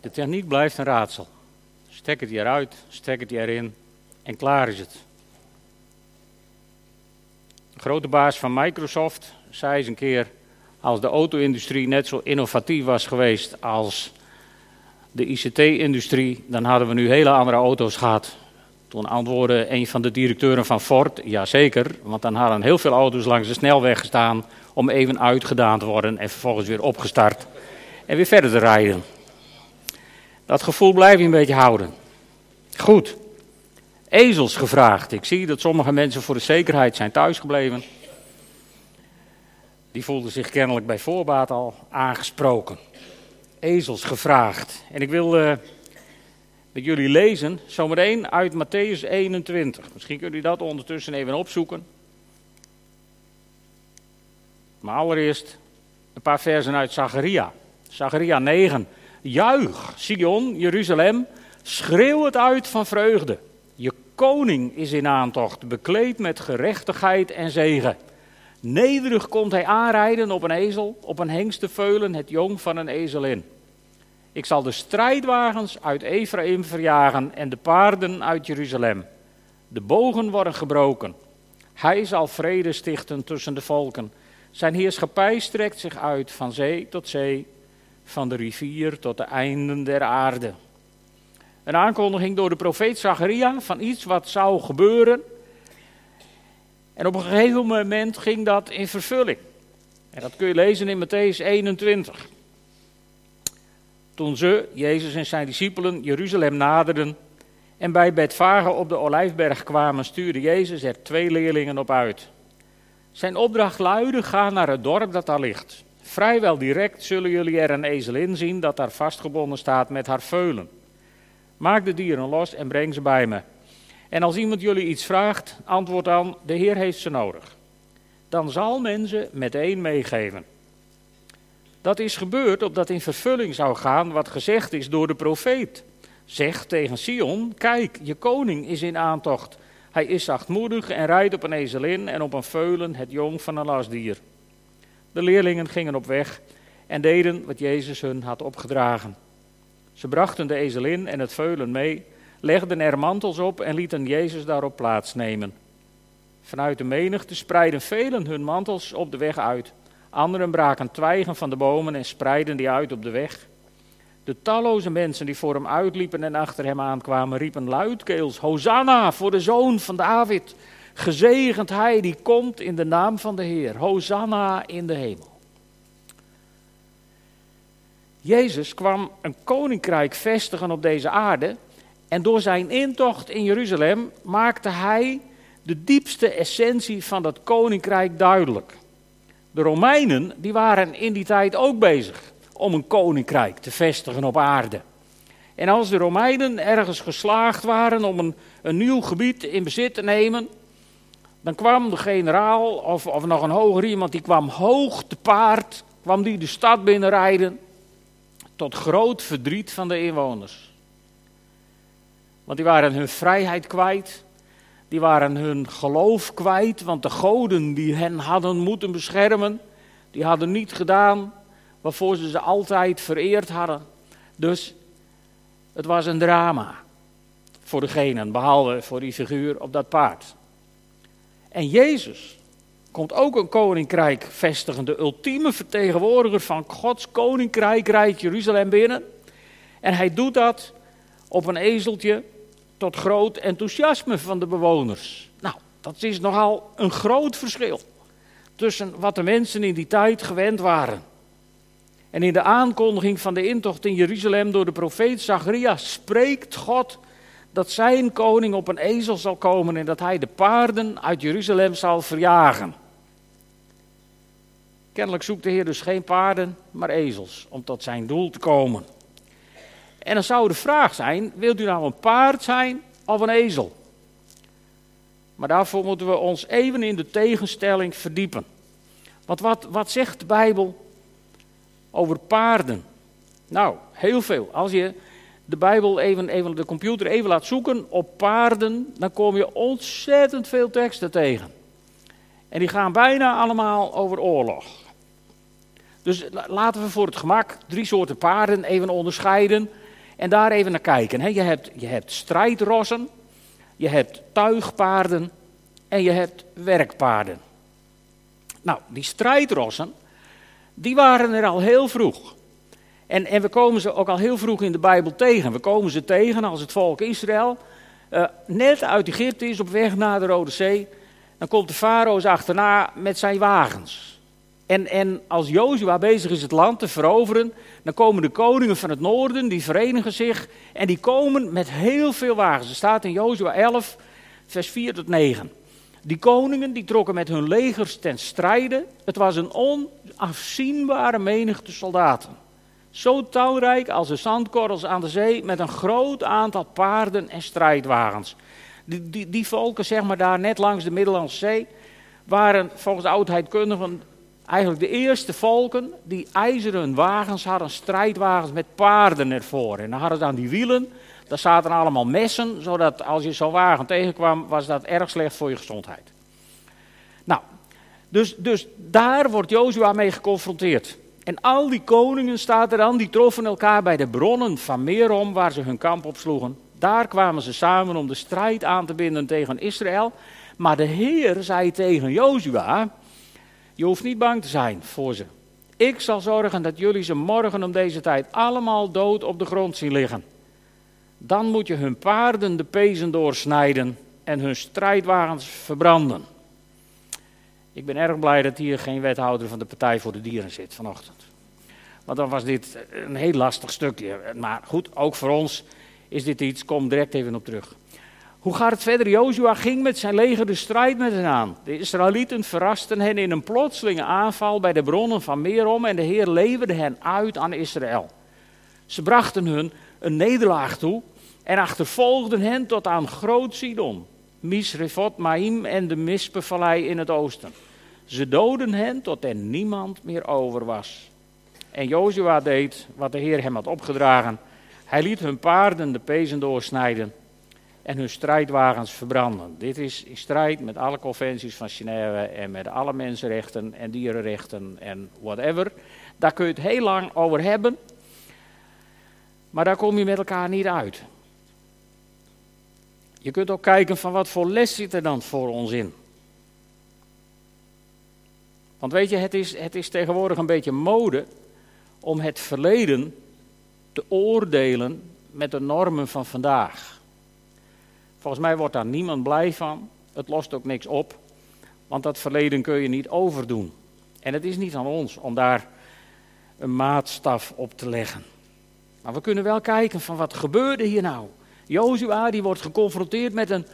De techniek blijft een raadsel. Stek het eruit, stek het erin en klaar is het. De grote baas van Microsoft zei eens een keer: als de auto-industrie net zo innovatief was geweest als de ICT-industrie, dan hadden we nu hele andere auto's gehad. Toen antwoordde een van de directeuren van Ford: jazeker, want dan hadden heel veel auto's langs de snelweg gestaan om even uitgedaan te worden en vervolgens weer opgestart en weer verder te rijden. Dat gevoel blijf je een beetje houden. Goed. Ezels gevraagd. Ik zie dat sommige mensen voor de zekerheid zijn thuisgebleven. Die voelden zich kennelijk bij voorbaat al aangesproken. Ezels gevraagd. En ik wil uh, met jullie lezen, zometeen uit Matthäus 21. Misschien kunnen jullie dat ondertussen even opzoeken. Maar allereerst een paar versen uit Zacharia. Zacharia 9. Juich, Sion, Jeruzalem, schreeuw het uit van vreugde. Je koning is in aantocht, bekleed met gerechtigheid en zegen. Nederig komt hij aanrijden op een ezel, op een hengsteveulen, het jong van een ezelin. Ik zal de strijdwagens uit Ephraim verjagen en de paarden uit Jeruzalem. De bogen worden gebroken. Hij zal vrede stichten tussen de volken. Zijn heerschappij strekt zich uit van zee tot zee, van de rivier tot de einden der aarde. Een aankondiging door de profeet Zacharia van iets wat zou gebeuren. En op een gegeven moment ging dat in vervulling. En dat kun je lezen in Matthäus 21. Toen ze, Jezus en zijn discipelen, Jeruzalem naderden en bij Betfage op de Olijfberg kwamen, stuurde Jezus er twee leerlingen op uit. Zijn opdracht luidde: ga naar het dorp dat daar ligt. Vrijwel direct zullen jullie er een ezelin zien dat daar vastgebonden staat met haar veulen. Maak de dieren los en breng ze bij me. En als iemand jullie iets vraagt, antwoord dan: de Heer heeft ze nodig. Dan zal men ze meteen meegeven. Dat is gebeurd opdat in vervulling zou gaan wat gezegd is door de profeet. Zeg tegen Sion: Kijk, je koning is in aantocht. Hij is zachtmoedig en rijdt op een ezelin en op een veulen, het jong van een lasdier. De leerlingen gingen op weg en deden wat Jezus hun had opgedragen. Ze brachten de ezelin en het veulen mee, legden er mantels op en lieten Jezus daarop plaatsnemen. Vanuit de menigte spreidden velen hun mantels op de weg uit. Anderen braken twijgen van de bomen en spreidden die uit op de weg. De talloze mensen die voor hem uitliepen en achter hem aankwamen, riepen luidkeels: Hosanna voor de zoon van David. Gezegend hij die komt in de naam van de Heer. Hosanna in de hemel. Jezus kwam een koninkrijk vestigen op deze aarde. En door zijn intocht in Jeruzalem maakte hij de diepste essentie van dat koninkrijk duidelijk. De Romeinen die waren in die tijd ook bezig om een koninkrijk te vestigen op aarde. En als de Romeinen ergens geslaagd waren om een, een nieuw gebied in bezit te nemen, dan kwam de generaal of, of nog een hoger iemand, die kwam hoog te paard, kwam die de stad binnenrijden, tot groot verdriet van de inwoners. Want die waren hun vrijheid kwijt, die waren hun geloof kwijt, want de goden die hen hadden moeten beschermen, die hadden niet gedaan waarvoor ze ze altijd vereerd hadden. Dus het was een drama voor degenen, behalve voor die figuur op dat paard. En Jezus komt ook een koninkrijk vestigen, de ultieme vertegenwoordiger van Gods koninkrijk rijdt Jeruzalem binnen. En hij doet dat op een ezeltje tot groot enthousiasme van de bewoners. Nou, dat is nogal een groot verschil tussen wat de mensen in die tijd gewend waren. En in de aankondiging van de intocht in Jeruzalem door de profeet Zacharias spreekt God dat zijn koning op een ezel zal komen en dat hij de paarden uit Jeruzalem zal verjagen. Kennelijk zoekt de Heer dus geen paarden, maar ezels om tot zijn doel te komen. En dan zou de vraag zijn: wilt u nou een paard zijn of een ezel? Maar daarvoor moeten we ons even in de tegenstelling verdiepen. Want wat, wat zegt de Bijbel over paarden? Nou, heel veel. Als je de Bijbel even, even, de computer even laat zoeken op paarden, dan kom je ontzettend veel teksten tegen. En die gaan bijna allemaal over oorlog. Dus laten we voor het gemak drie soorten paarden even onderscheiden. en daar even naar kijken. Je hebt, je hebt strijdrossen, je hebt tuigpaarden en je hebt werkpaarden. Nou, die strijdrossen, die waren er al heel vroeg. En, en we komen ze ook al heel vroeg in de Bijbel tegen. We komen ze tegen als het volk Israël uh, net uit Egypte is op weg naar de Rode Zee. Dan komt de farao's achterna met zijn wagens. En, en als Jozua bezig is het land te veroveren, dan komen de koningen van het noorden, die verenigen zich en die komen met heel veel wagens. Er staat in Jozua 11, vers 4 tot 9. Die koningen die trokken met hun legers ten strijde. Het was een onafzienbare menigte soldaten. Zo talrijk als de zandkorrels aan de zee met een groot aantal paarden en strijdwagens. Die, die, die volken, zeg maar daar net langs de Middellandse Zee, waren volgens de oudheidkundigen eigenlijk de eerste volken die ijzeren wagens hadden, strijdwagens met paarden ervoor. En dan hadden ze aan die wielen, daar zaten allemaal messen, zodat als je zo'n wagen tegenkwam, was dat erg slecht voor je gezondheid. Nou, dus, dus daar wordt Jozua mee geconfronteerd. En al die koningen, staat er dan, die troffen elkaar bij de bronnen van Merom, waar ze hun kamp opsloegen. Daar kwamen ze samen om de strijd aan te binden tegen Israël. Maar de Heer zei tegen Jozua, je hoeft niet bang te zijn voor ze. Ik zal zorgen dat jullie ze morgen om deze tijd allemaal dood op de grond zien liggen. Dan moet je hun paarden de pezen doorsnijden en hun strijdwagens verbranden. Ik ben erg blij dat hier geen wethouder van de Partij voor de Dieren zit vanochtend. Want dan was dit een heel lastig stukje. Maar goed, ook voor ons is dit iets, kom direct even op terug. Hoe gaat het verder? Jozua ging met zijn leger de strijd met hen aan. De Israëlieten verrasten hen in een plotselinge aanval bij de bronnen van Merom en de Heer leverde hen uit aan Israël. Ze brachten hun een nederlaag toe en achtervolgden hen tot aan Groot Sidon, Misrefot Maim en de Mispevallei in het oosten. Ze doden hen tot er niemand meer over was. En Jozua deed wat de Heer hem had opgedragen. Hij liet hun paarden de pezen doorsnijden en hun strijdwagens verbranden. Dit is in strijd met alle conventies van Genève en met alle mensenrechten en dierenrechten en whatever. Daar kun je het heel lang over hebben, maar daar kom je met elkaar niet uit. Je kunt ook kijken van wat voor les zit er dan voor ons in. Want weet je, het is, het is tegenwoordig een beetje mode om het verleden te oordelen met de normen van vandaag. Volgens mij wordt daar niemand blij van. Het lost ook niks op. Want dat verleden kun je niet overdoen. En het is niet aan ons om daar een maatstaf op te leggen. Maar we kunnen wel kijken van wat gebeurde hier nou. Jozua die wordt geconfronteerd met een,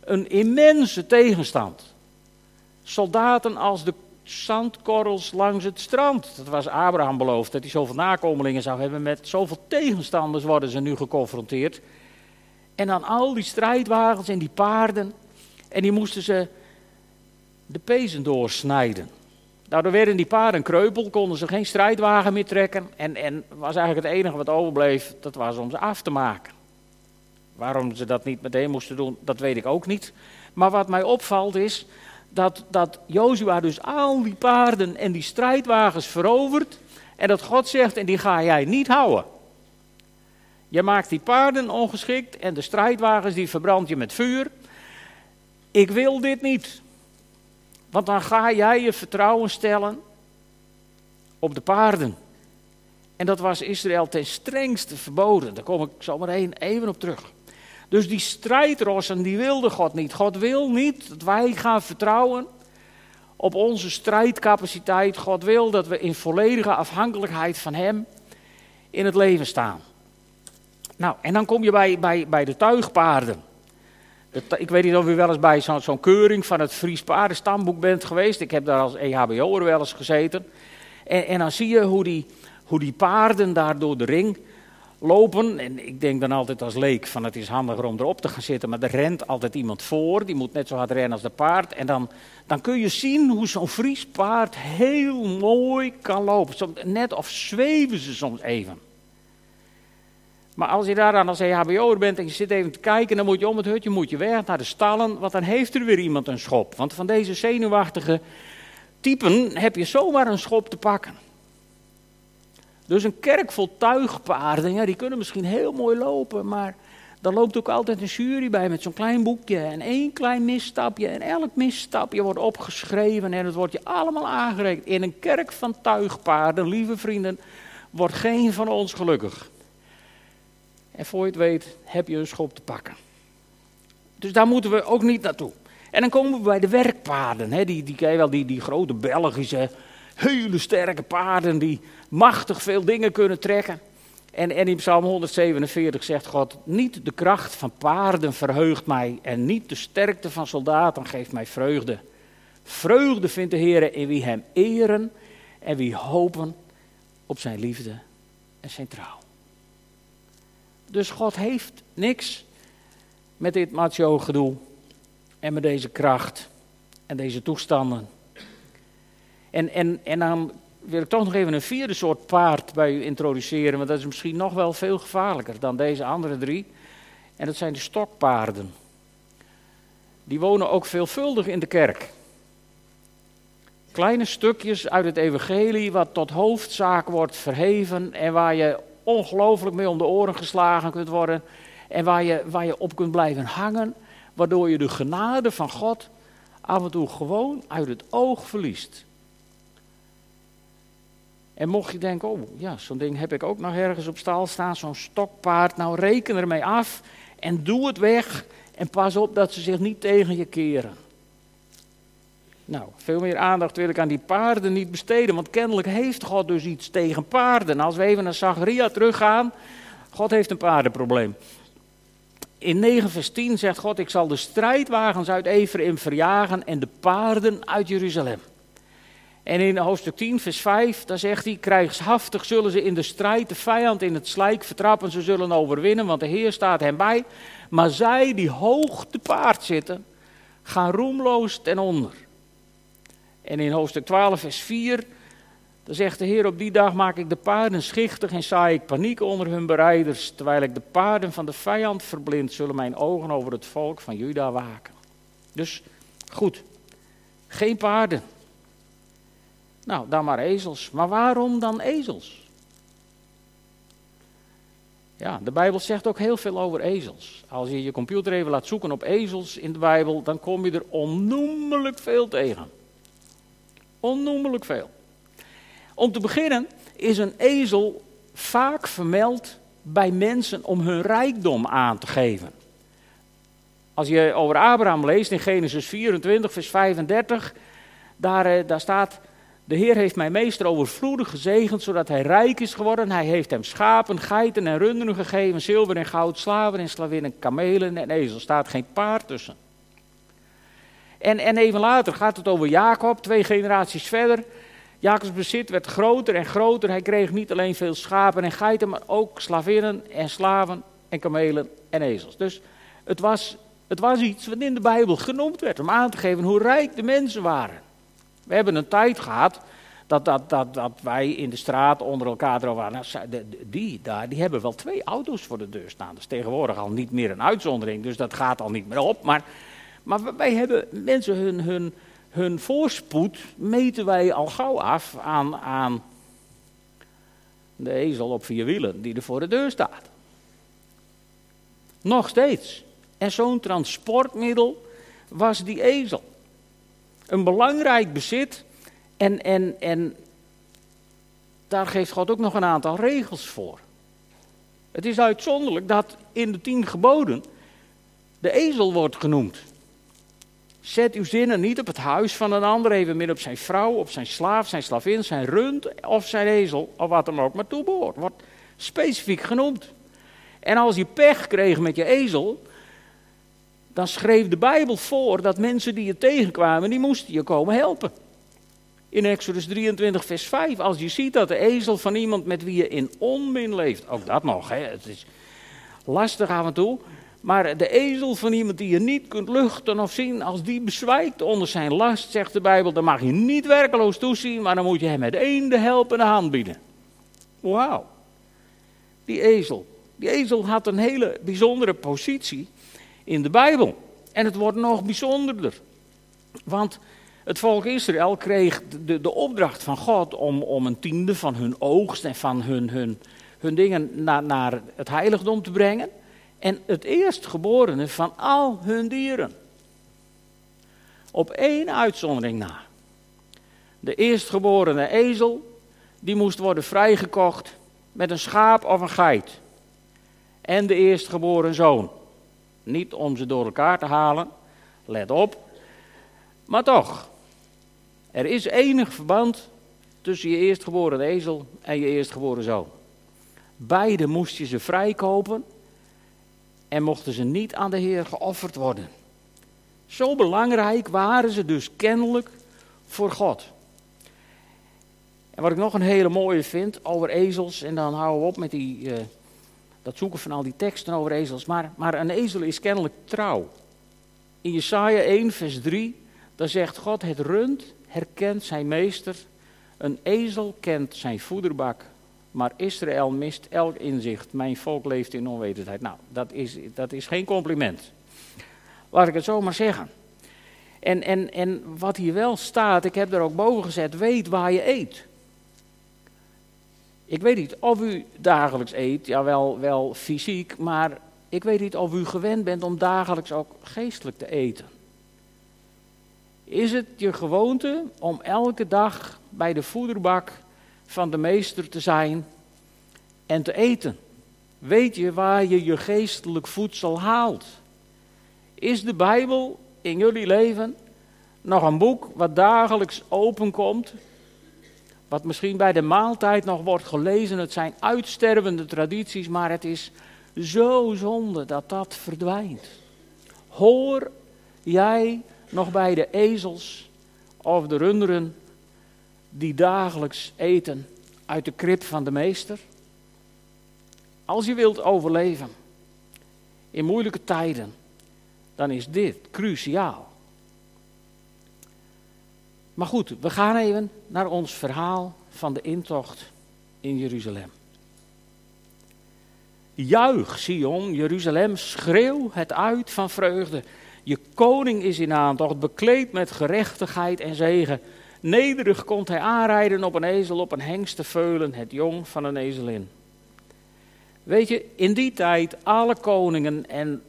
een immense tegenstand. Soldaten als de zandkorrels langs het strand. Dat was Abraham beloofd, dat hij zoveel nakomelingen zou hebben. Met zoveel tegenstanders worden ze nu geconfronteerd. En dan al die strijdwagens en die paarden. En die moesten ze de pezen doorsnijden. Daardoor werden die paarden kreupel, konden ze geen strijdwagen meer trekken. En, en was eigenlijk het enige wat overbleef, dat was om ze af te maken. Waarom ze dat niet meteen moesten doen, dat weet ik ook niet. Maar wat mij opvalt is dat, dat Jozua dus al die paarden en die strijdwagens verovert. En dat God zegt, en die ga jij niet houden. Je maakt die paarden ongeschikt en de strijdwagens die verbrand je met vuur. Ik wil dit niet. Want dan ga jij je vertrouwen stellen op de paarden. En dat was Israël ten strengste verboden. Daar kom ik zo maar even op terug. Dus die strijdrossen, die wilde God niet. God wil niet dat wij gaan vertrouwen op onze strijdcapaciteit. God wil dat we in volledige afhankelijkheid van Hem in het leven staan. Nou, en dan kom je bij, bij, bij de tuigpaarden. ik weet niet of u wel eens bij zo'n keuring van het Fries Paardenstamboek bent geweest. Ik heb daar als EHBO'er wel eens gezeten. En, en dan zie je hoe die, hoe die paarden daar door de ring lopen. En ik denk dan altijd als leek van het is handiger om erop te gaan zitten. Maar er rent altijd iemand voor. Die moet net zo hard rennen als de paard. En dan, dan kun je zien hoe zo'n Fries paard heel mooi kan lopen. net of zweven ze soms even. Maar als je daar dan als EHBO'er bent en je zit even te kijken, dan moet je om het hutje moet je weg naar de stallen, want dan heeft er weer iemand een schop. Want van deze zenuwachtige typen heb je zomaar een schop te pakken. Dus een kerk vol tuigpaarden, ja, die kunnen misschien heel mooi lopen, maar daar loopt ook altijd een jury bij met zo'n klein boekje en één klein misstapje. En elk misstapje wordt opgeschreven en het wordt je allemaal aangereikt. In een kerk van tuigpaarden, lieve vrienden, wordt geen van ons gelukkig. En voor je het weet heb je een schop te pakken. Dus daar moeten we ook niet naartoe. En dan komen we bij de werkpaarden. Hè? Die, die, ken je wel, die, die grote Belgische, hele sterke paarden die machtig veel dingen kunnen trekken. En, en in Psalm 147 zegt God, niet de kracht van paarden verheugt mij en niet de sterkte van soldaten geeft mij vreugde. Vreugde vindt de Heer in wie hem eren en wie hopen op zijn liefde en zijn trouw. Dus God heeft niks met dit macho gedoe en met deze kracht en deze toestanden. En, en, en dan wil ik toch nog even een vierde soort paard bij u introduceren, want dat is misschien nog wel veel gevaarlijker dan deze andere drie. En dat zijn de stokpaarden. Die wonen ook veelvuldig in de kerk. Kleine stukjes uit het evangelie wat tot hoofdzaak wordt verheven en waar je ongelooflijk mee om de oren geslagen kunt worden en waar je, waar je op kunt blijven hangen, waardoor je de genade van God af en toe gewoon uit het oog verliest. En mocht je denken, oh ja, zo'n ding heb ik ook nog ergens op stal staan, zo'n stokpaard. Nou reken ermee af en doe het weg en pas op dat ze zich niet tegen je keren. Nou, veel meer aandacht wil ik aan die paarden niet besteden, want kennelijk heeft God dus iets tegen paarden. Als we even naar Zacharia teruggaan, God heeft een paardenprobleem. In 9 vers 10 zegt God, ik zal de strijdwagens uit Ephraim verjagen en de paarden uit Jeruzalem. En in hoofdstuk 10, vers 5, daar zegt hij: Krijgshaftig zullen ze in de strijd de vijand in het slijk vertrappen. Ze zullen overwinnen, want de Heer staat hen bij. Maar zij die hoog te paard zitten, gaan roemloos ten onder. En in hoofdstuk 12, vers 4, dan zegt de Heer: Op die dag maak ik de paarden schichtig en saai ik paniek onder hun bereiders. Terwijl ik de paarden van de vijand verblind, zullen mijn ogen over het volk van Juda waken. Dus goed, geen paarden. Nou, dan maar ezels. Maar waarom dan ezels? Ja, de Bijbel zegt ook heel veel over ezels. Als je je computer even laat zoeken op ezels in de Bijbel, dan kom je er onnoemelijk veel tegen. Onnoemelijk veel. Om te beginnen is een ezel vaak vermeld bij mensen om hun rijkdom aan te geven. Als je over Abraham leest in Genesis 24, vers 35, daar, eh, daar staat de Heer heeft mijn meester overvloedig gezegend, zodat hij rijk is geworden. Hij heeft hem schapen, geiten en runderen gegeven, zilver en goud, slaven en slavinnen, kamelen en ezels. staat geen paard tussen. En, en even later gaat het over Jacob, twee generaties verder. Jacobs bezit werd groter en groter. Hij kreeg niet alleen veel schapen en geiten, maar ook slavinnen en slaven en kamelen en ezels. Dus het was, het was iets wat in de Bijbel genoemd werd om aan te geven hoe rijk de mensen waren. We hebben een tijd gehad dat, dat, dat, dat wij in de straat onder elkaar erover waren. Nou, die daar, die hebben wel twee auto's voor de deur staan. Dat is tegenwoordig al niet meer een uitzondering, dus dat gaat al niet meer op. Maar, maar wij hebben mensen hun, hun, hun voorspoed meten wij al gauw af aan, aan de ezel op vier wielen die er voor de deur staat. Nog steeds. En zo'n transportmiddel was die ezel een belangrijk bezit. En, en, en daar geeft God ook nog een aantal regels voor. Het is uitzonderlijk dat in de tien geboden de ezel wordt genoemd. Zet uw zinnen niet op het huis van een ander, even midden op zijn vrouw, op zijn slaaf, zijn slavin, zijn rund of zijn ezel, of wat hem ook maar toebehoort. Wordt specifiek genoemd. En als je pech kreeg met je ezel, dan schreef de Bijbel voor dat mensen die je tegenkwamen, die moesten je komen helpen. In Exodus 23, vers 5, als je ziet dat de ezel van iemand met wie je in onmin leeft, ook dat nog, hè, het is lastig af en toe, maar de ezel van iemand die je niet kunt luchten of zien, als die bezwijkt onder zijn last, zegt de Bijbel, dan mag je niet werkeloos toezien, maar dan moet je hem met één de helpende hand bieden. Wauw. Die ezel. Die ezel had een hele bijzondere positie in de Bijbel. En het wordt nog bijzonderder. Want Het volk Israël kreeg de, de opdracht van God om, om een tiende van hun oogst en van hun, hun, hun dingen naar, naar het heiligdom te brengen. En het eerstgeborene van al hun dieren. Op één uitzondering na. De eerstgeborene ezel, die moest worden vrijgekocht met een schaap of een geit. En de eerstgeboren zoon. Niet om ze door elkaar te halen, let op. Maar toch, er is enig verband tussen je eerstgeboren ezel en je eerstgeboren zoon. Beide moest je ze vrijkopen en mochten ze niet aan de Heer geofferd worden. Zo belangrijk waren ze dus kennelijk voor God. En wat ik nog een hele mooie vind over ezels, en dan houden we op met die, uh, dat zoeken van al die teksten over ezels, maar, maar een ezel is kennelijk trouw. In Jesaja 1, vers 3, daar zegt God, het rund herkent zijn meester, een ezel kent zijn voederbak, maar Israël mist elk inzicht. Mijn volk leeft in onwetendheid. Nou, dat is, dat is geen compliment. Laat ik het zo maar zeggen. En, en, en wat hier wel staat, ik heb er ook boven gezet, weet waar je eet. Ik weet niet of u dagelijks eet, ja wel, wel fysiek, maar ik weet niet of u gewend bent om dagelijks ook geestelijk te eten. Is het je gewoonte om elke dag bij de voederbak van de meester te zijn en te eten? Weet je waar je je geestelijk voedsel haalt? Is de Bijbel in jullie leven nog een boek wat dagelijks openkomt? Wat misschien bij de maaltijd nog wordt gelezen. Het zijn uitstervende tradities, maar het is zo zonde dat dat verdwijnt. Hoor jij nog bij de ezels of de runderen die dagelijks eten uit de krib van de meester? Als je wilt overleven in moeilijke tijden, dan is dit cruciaal. Maar goed, we gaan even naar ons verhaal van de intocht in Jeruzalem. Juich, Sion, Jeruzalem, schreeuw het uit van vreugde. Je koning is in aantocht, bekleed met gerechtigheid en zegen. Nederig komt hij aanrijden op een ezel, op een hengst te veulen, het jong van een ezelin. Weet je, in die tijd, alle koningen en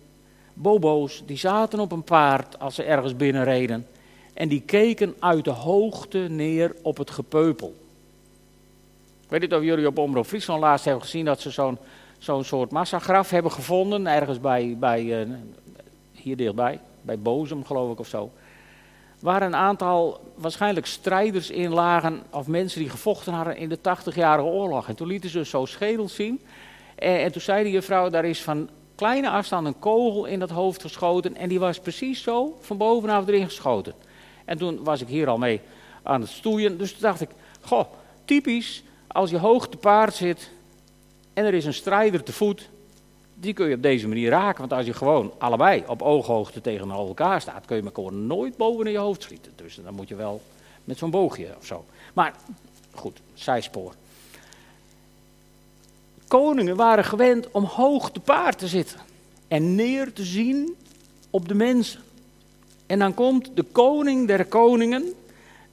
bobo's, die zaten op een paard als ze ergens binnenreden. En die keken uit de hoogte neer op het gepeupel. Ik weet niet of jullie op Omroep Friesland laatst hebben gezien dat ze zo'n zo'n soort massagraf hebben gevonden. Ergens bij, bij uh, hier dichtbij, bij Bozem geloof ik of zo. Waar een aantal waarschijnlijk strijders in lagen, of mensen die gevochten hadden in de 80-jarige oorlog. En toen lieten ze zo schedels zien. En, en toen zei de juffrouw, daar is van kleine afstand een kogel in dat hoofd geschoten. En die was precies zo van bovenaf erin geschoten. En toen was ik hier al mee aan het stoeien. Dus toen dacht ik, goh, typisch, als je hoog te paard zit en er is een strijder te voet, die kun je op deze manier raken. Want als je gewoon allebei op ooghoogte tegenover elkaar staat, kun je elkaar nooit boven in je hoofd schieten. Dus dan moet je wel met zo'n boogje of zo. Maar goed, zijspoor. Koningen waren gewend om hoog te paard te zitten en neer te zien op de mensen. En dan komt de koning der koningen,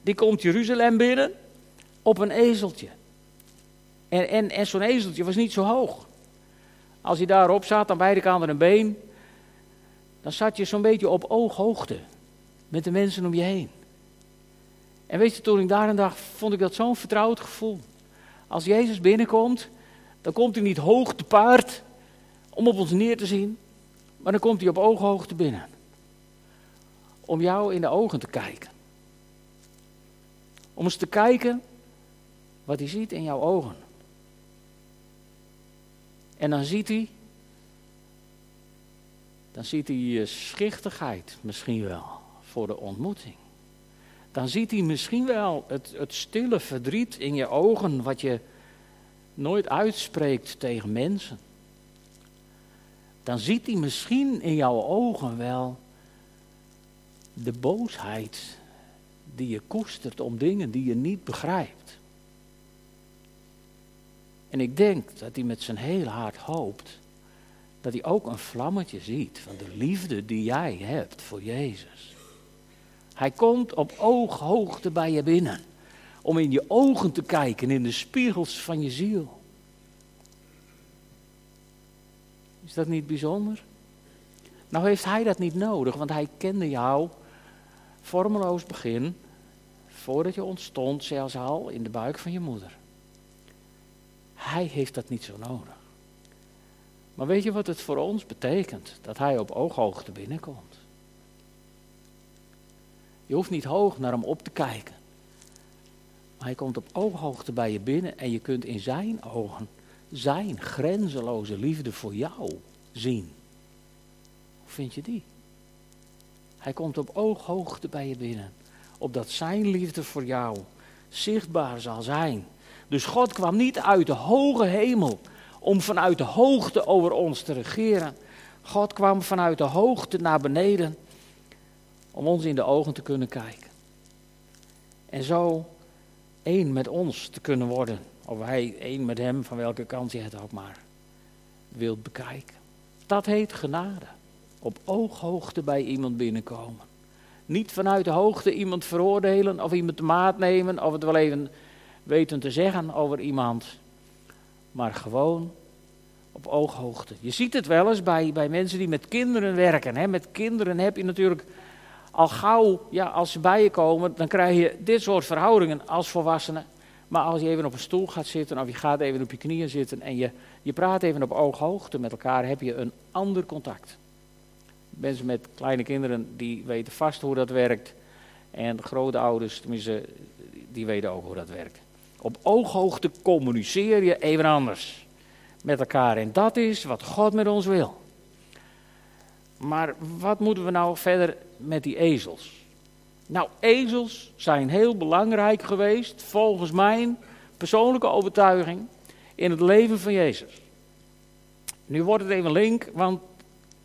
die komt Jeruzalem binnen op een ezeltje. En, en, en zo'n ezeltje was niet zo hoog. Als hij daarop zat, aan beide kanten een been, dan zat je zo'n beetje op ooghoogte met de mensen om je heen. En weet je, toen ik daar een dag, vond ik dat zo'n vertrouwd gevoel. Als Jezus binnenkomt, dan komt hij niet hoog te paard om op ons neer te zien, maar dan komt hij op ooghoogte binnen om jou in de ogen te kijken. Om eens te kijken wat hij ziet in jouw ogen. En dan ziet hij, dan ziet hij je schichtigheid misschien wel voor de ontmoeting. Dan ziet hij misschien wel het, het stille verdriet in je ogen wat je nooit uitspreekt tegen mensen. Dan ziet hij misschien in jouw ogen wel de boosheid die je koestert om dingen die je niet begrijpt. En ik denk dat hij met zijn hele hart hoopt dat hij ook een vlammetje ziet van de liefde die jij hebt voor Jezus. Hij komt op ooghoogte bij je binnen. Om in je ogen te kijken, in de spiegels van je ziel. Is dat niet bijzonder? Nou heeft hij dat niet nodig, want hij kende jou vormeloos begin, voordat je ontstond, zelfs al in de buik van je moeder. Hij heeft dat niet zo nodig. Maar weet je wat het voor ons betekent? Dat hij op ooghoogte binnenkomt. Je hoeft niet hoog naar hem op te kijken. Maar hij komt op ooghoogte bij je binnen en je kunt in zijn ogen zijn grenzeloze liefde voor jou zien. Hoe vind je die? Hij komt op ooghoogte bij je binnen. Opdat zijn liefde voor jou zichtbaar zal zijn. Dus God kwam niet uit de hoge hemel om vanuit de hoogte over ons te regeren. God kwam vanuit de hoogte naar beneden om ons in de ogen te kunnen kijken. En zo één met ons te kunnen worden. Of wij één met hem, van welke kant je het ook maar wilt bekijken. Dat heet genade. Op ooghoogte bij iemand binnenkomen. Niet vanuit de hoogte iemand veroordelen of iemand te maat nemen of het wel even weten te zeggen over iemand. Maar gewoon op ooghoogte. Je ziet het wel eens bij, bij mensen die met kinderen werken. Hè. Met kinderen heb je natuurlijk al gauw, ja, als ze bij je komen, dan krijg je dit soort verhoudingen als volwassene. Maar als je even op een stoel gaat zitten of je gaat even op je knieën zitten en je, je praat even op ooghoogte met elkaar, heb je een ander contact. Mensen met kleine kinderen, die weten vast hoe dat werkt. En grote ouders, tenminste, die weten ook hoe dat werkt. Op ooghoogte communiceer je even anders met elkaar. En dat is wat God met ons wil. Maar wat moeten we nou verder met die ezels? Nou, ezels zijn heel belangrijk geweest, volgens mijn persoonlijke overtuiging, in het leven van Jezus. Nu wordt het even link, want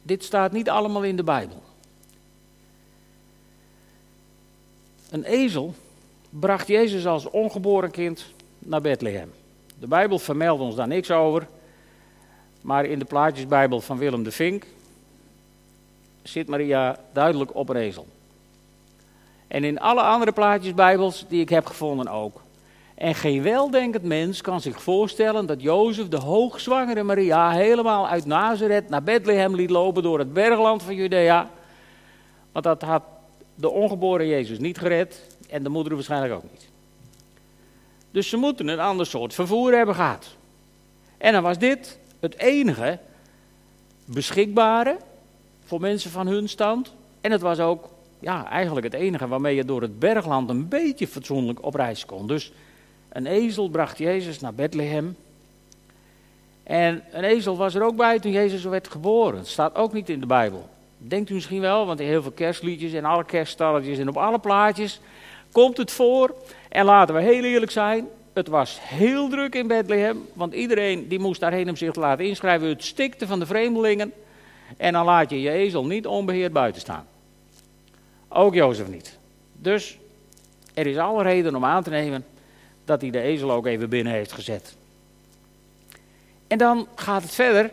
dit staat niet allemaal in de Bijbel. Een ezel bracht Jezus als ongeboren kind naar Bethlehem. De Bijbel vermeldt ons daar niks over, maar in de plaatjesbijbel van Willem de Vink zit Maria duidelijk op een ezel. En in alle andere plaatjesbijbels die ik heb gevonden ook. En geen weldenkend mens kan zich voorstellen dat Jozef de hoogzwangere Maria helemaal uit Nazareth naar Bethlehem liet lopen door het bergland van Judea. Want dat had de ongeboren Jezus niet gered en de moeder waarschijnlijk ook niet. Dus ze moeten een ander soort vervoer hebben gehad. En dan was dit het enige beschikbare voor mensen van hun stand. En het was ook ja, eigenlijk het enige waarmee je door het bergland een beetje fatsoenlijk op reis kon. Dus een ezel bracht Jezus naar Bethlehem. En een ezel was er ook bij toen Jezus werd geboren. Het staat ook niet in de Bijbel. Denkt u misschien wel, want in heel veel kerstliedjes en alle kerststalletjes en op alle plaatjes komt het voor. En laten we heel eerlijk zijn, het was heel druk in Bethlehem, want iedereen die moest daarheen om zich te laten inschrijven. Het stikte van de vreemdelingen. En dan laat je je ezel niet onbeheerd buiten staan. Ook Jozef niet. Dus er is alle reden om aan te nemen dat hij de ezel ook even binnen heeft gezet. En dan gaat het verder.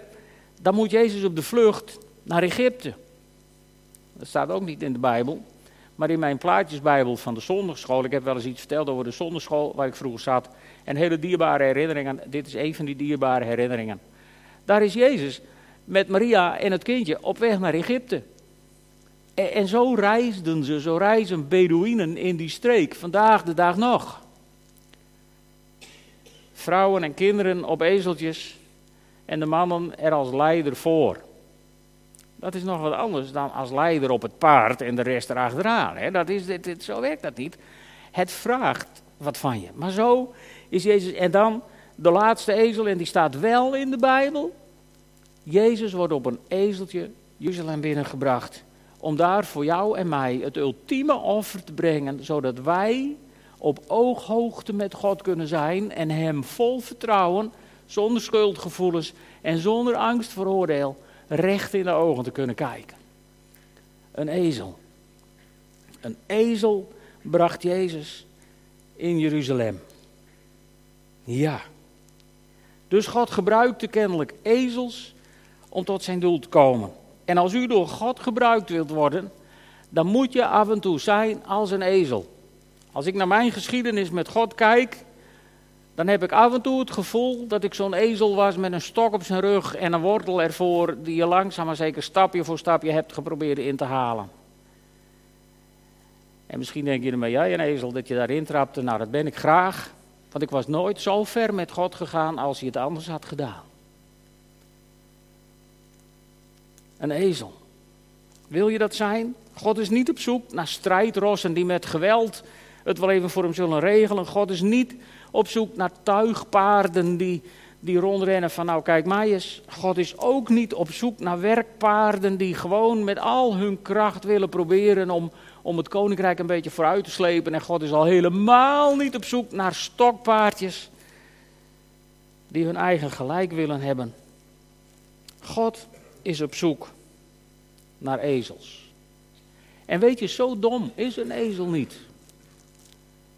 Dan moet Jezus op de vlucht naar Egypte. Dat staat ook niet in de Bijbel. Maar in mijn plaatjesbijbel van de zondagschool, ik heb wel eens iets verteld over de zondagschool waar ik vroeger zat. En hele dierbare herinneringen, dit is een van die dierbare herinneringen. Daar is Jezus met Maria en het kindje op weg naar Egypte. En, zo reisden ze, zo reizen Bedouinen in die streek, vandaag de dag nog. Vrouwen en kinderen op ezeltjes en de mannen er als leider voor. Dat is nog wat anders dan als leider op het paard en de rest erachteraan. Hè? Dat is, dit, zo werkt dat niet. Het vraagt wat van je. Maar zo is Jezus. En dan de laatste ezel, en die staat wel in de Bijbel. Jezus wordt op een ezeltje Jeruzalem binnengebracht. Om daar voor jou en mij het ultieme offer te brengen. Zodat wij op ooghoogte met God kunnen zijn. En Hem vol vertrouwen, zonder schuldgevoelens en zonder angst voor oordeel recht in de ogen te kunnen kijken. Een ezel. Een ezel bracht Jezus in Jeruzalem. Ja. Dus God gebruikte kennelijk ezels om tot zijn doel te komen. En als u door God gebruikt wilt worden, dan moet je af en toe zijn als een ezel. Als ik naar mijn geschiedenis met God kijk, dan heb ik af en toe het gevoel dat ik zo'n ezel was met een stok op zijn rug en een wortel ervoor, die je langzaam maar zeker stapje voor stapje hebt geprobeerd in te halen. En misschien denk je ermee, jij een ezel, dat je daarin trapte. Nou, dat ben ik graag. Want ik was nooit zo ver met God gegaan als hij het anders had gedaan. Een ezel. Wil je dat zijn? God is niet op zoek naar strijdrossen die met geweld het wel even voor hem zullen regelen. God is niet op zoek naar tuigpaarden die, die rondrennen van nou kijk mij eens. God is ook niet op zoek naar werkpaarden die gewoon met al hun kracht willen proberen om, om het koninkrijk een beetje vooruit te slepen. En God is al helemaal niet op zoek naar stokpaardjes die hun eigen gelijk willen hebben. God is op zoek naar ezels. En weet je, zo dom is een ezel niet.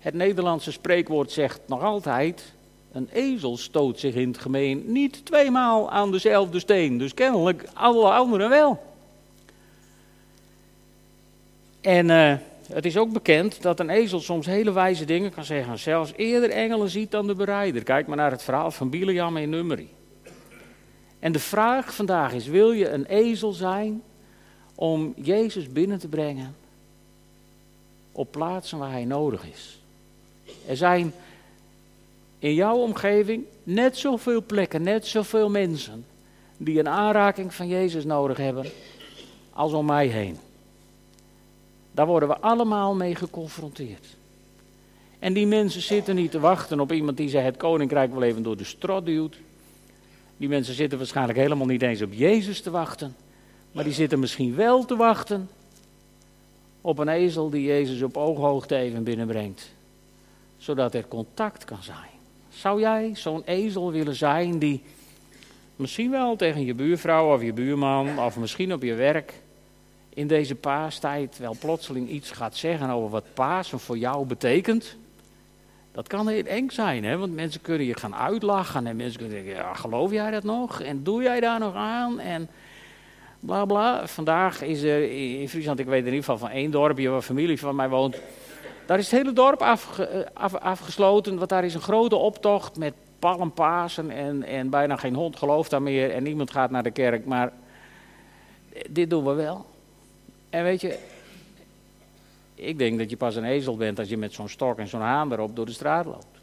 Het Nederlandse spreekwoord zegt nog altijd: een ezel stoot zich in het gemeen niet tweemaal aan dezelfde steen. Dus kennelijk alle anderen wel. En uh, het is ook bekend dat een ezel soms hele wijze dingen kan zeggen. Zelfs eerder engelen ziet dan de bereider. Kijk maar naar het verhaal van Biliam en Numeri. En de vraag vandaag is: wil je een ezel zijn om Jezus binnen te brengen op plaatsen waar hij nodig is? Er zijn in jouw omgeving net zoveel plekken, net zoveel mensen die een aanraking van Jezus nodig hebben als om mij heen. Daar worden we allemaal mee geconfronteerd. En die mensen zitten niet te wachten op iemand die ze het koninkrijk wel even door de strot duwt. Die mensen zitten waarschijnlijk helemaal niet eens op Jezus te wachten. Maar die zitten misschien wel te wachten op een ezel die Jezus op ooghoogte even binnenbrengt. Zodat er contact kan zijn. Zou jij zo'n ezel willen zijn die misschien wel tegen je buurvrouw of je buurman of misschien op je werk in deze paastijd wel plotseling iets gaat zeggen over wat Pasen voor jou betekent. Dat kan heel eng zijn, hè? want mensen kunnen je gaan uitlachen en mensen kunnen zeggen, ja, geloof jij dat nog? En doe jij daar nog aan? En bla bla. Vandaag is er in Friesland, ik weet in ieder geval van één dorpje waar familie van mij woont, daar is het hele dorp eh, af, afgesloten, want daar is een grote optocht met palmpasen en, en bijna geen hond gelooft daar meer en niemand gaat naar de kerk, maar dit doen we wel. En weet je, ik denk dat je pas een ezel bent als je met zo'n stok en zo'n haan erop door de straat loopt.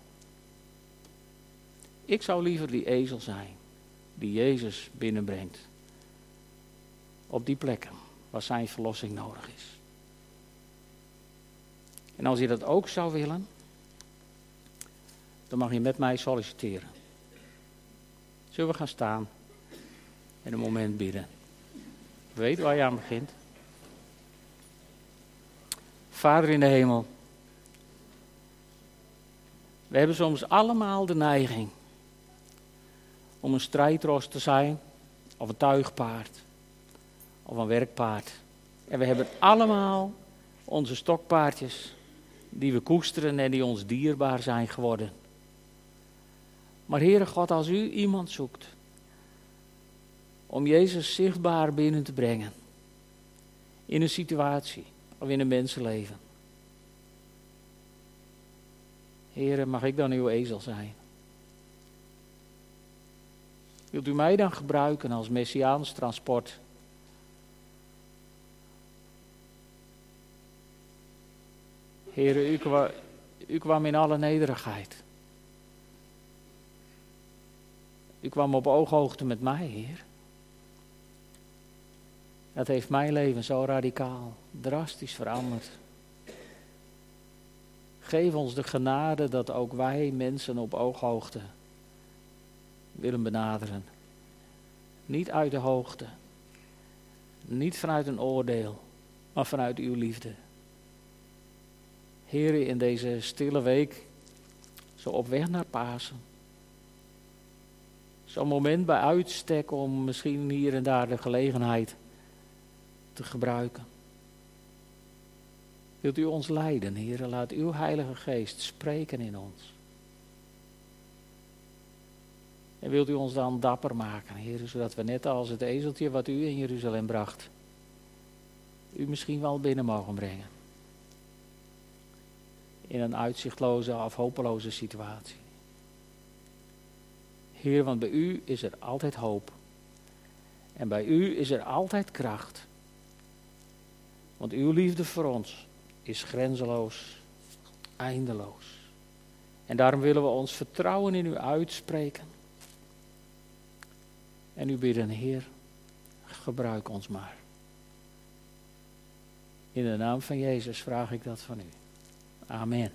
Ik zou liever die ezel zijn die Jezus binnenbrengt. Op die plekken waar zijn verlossing nodig is. En als je dat ook zou willen, dan mag je met mij solliciteren. Zullen we gaan staan en een moment bidden? Weet waar je aan begint. Vader in de hemel. We hebben soms allemaal de neiging om een strijdros te zijn, of een tuigpaard, of een werkpaard. En we hebben allemaal onze stokpaardjes die we koesteren en die ons dierbaar zijn geworden. Maar Heere God, als u iemand zoekt om Jezus zichtbaar binnen te brengen in een situatie of in een mensenleven. Heren, mag ik dan uw ezel zijn? Wilt u mij dan gebruiken als messiaans transport? Heren, u, u kwam in alle nederigheid. U kwam op ooghoogte met mij, Heer. Dat heeft mijn leven zo radicaal, drastisch veranderd. Geef ons de genade dat ook wij mensen op ooghoogte willen benaderen. Niet uit de hoogte, niet vanuit een oordeel, maar vanuit uw liefde. Heren, in deze stille week, zo op weg naar Pasen. Zo'n moment bij uitstek om misschien hier en daar de gelegenheid te gebruiken. Wilt u ons leiden, Heer? Laat uw Heilige Geest spreken in ons. En wilt u ons dan dapper maken, Heer, zodat we net als het ezeltje wat u in Jeruzalem bracht, u misschien wel binnen mogen brengen. In een uitzichtloze of hopeloze situatie. Heer, want bij u is er altijd hoop. En bij u is er altijd kracht. Want uw liefde voor ons is grenzeloos, eindeloos. En daarom willen we ons vertrouwen in u uitspreken. En u bidden, Heer, gebruik ons maar. In de naam van Jezus vraag ik dat van u. Amen.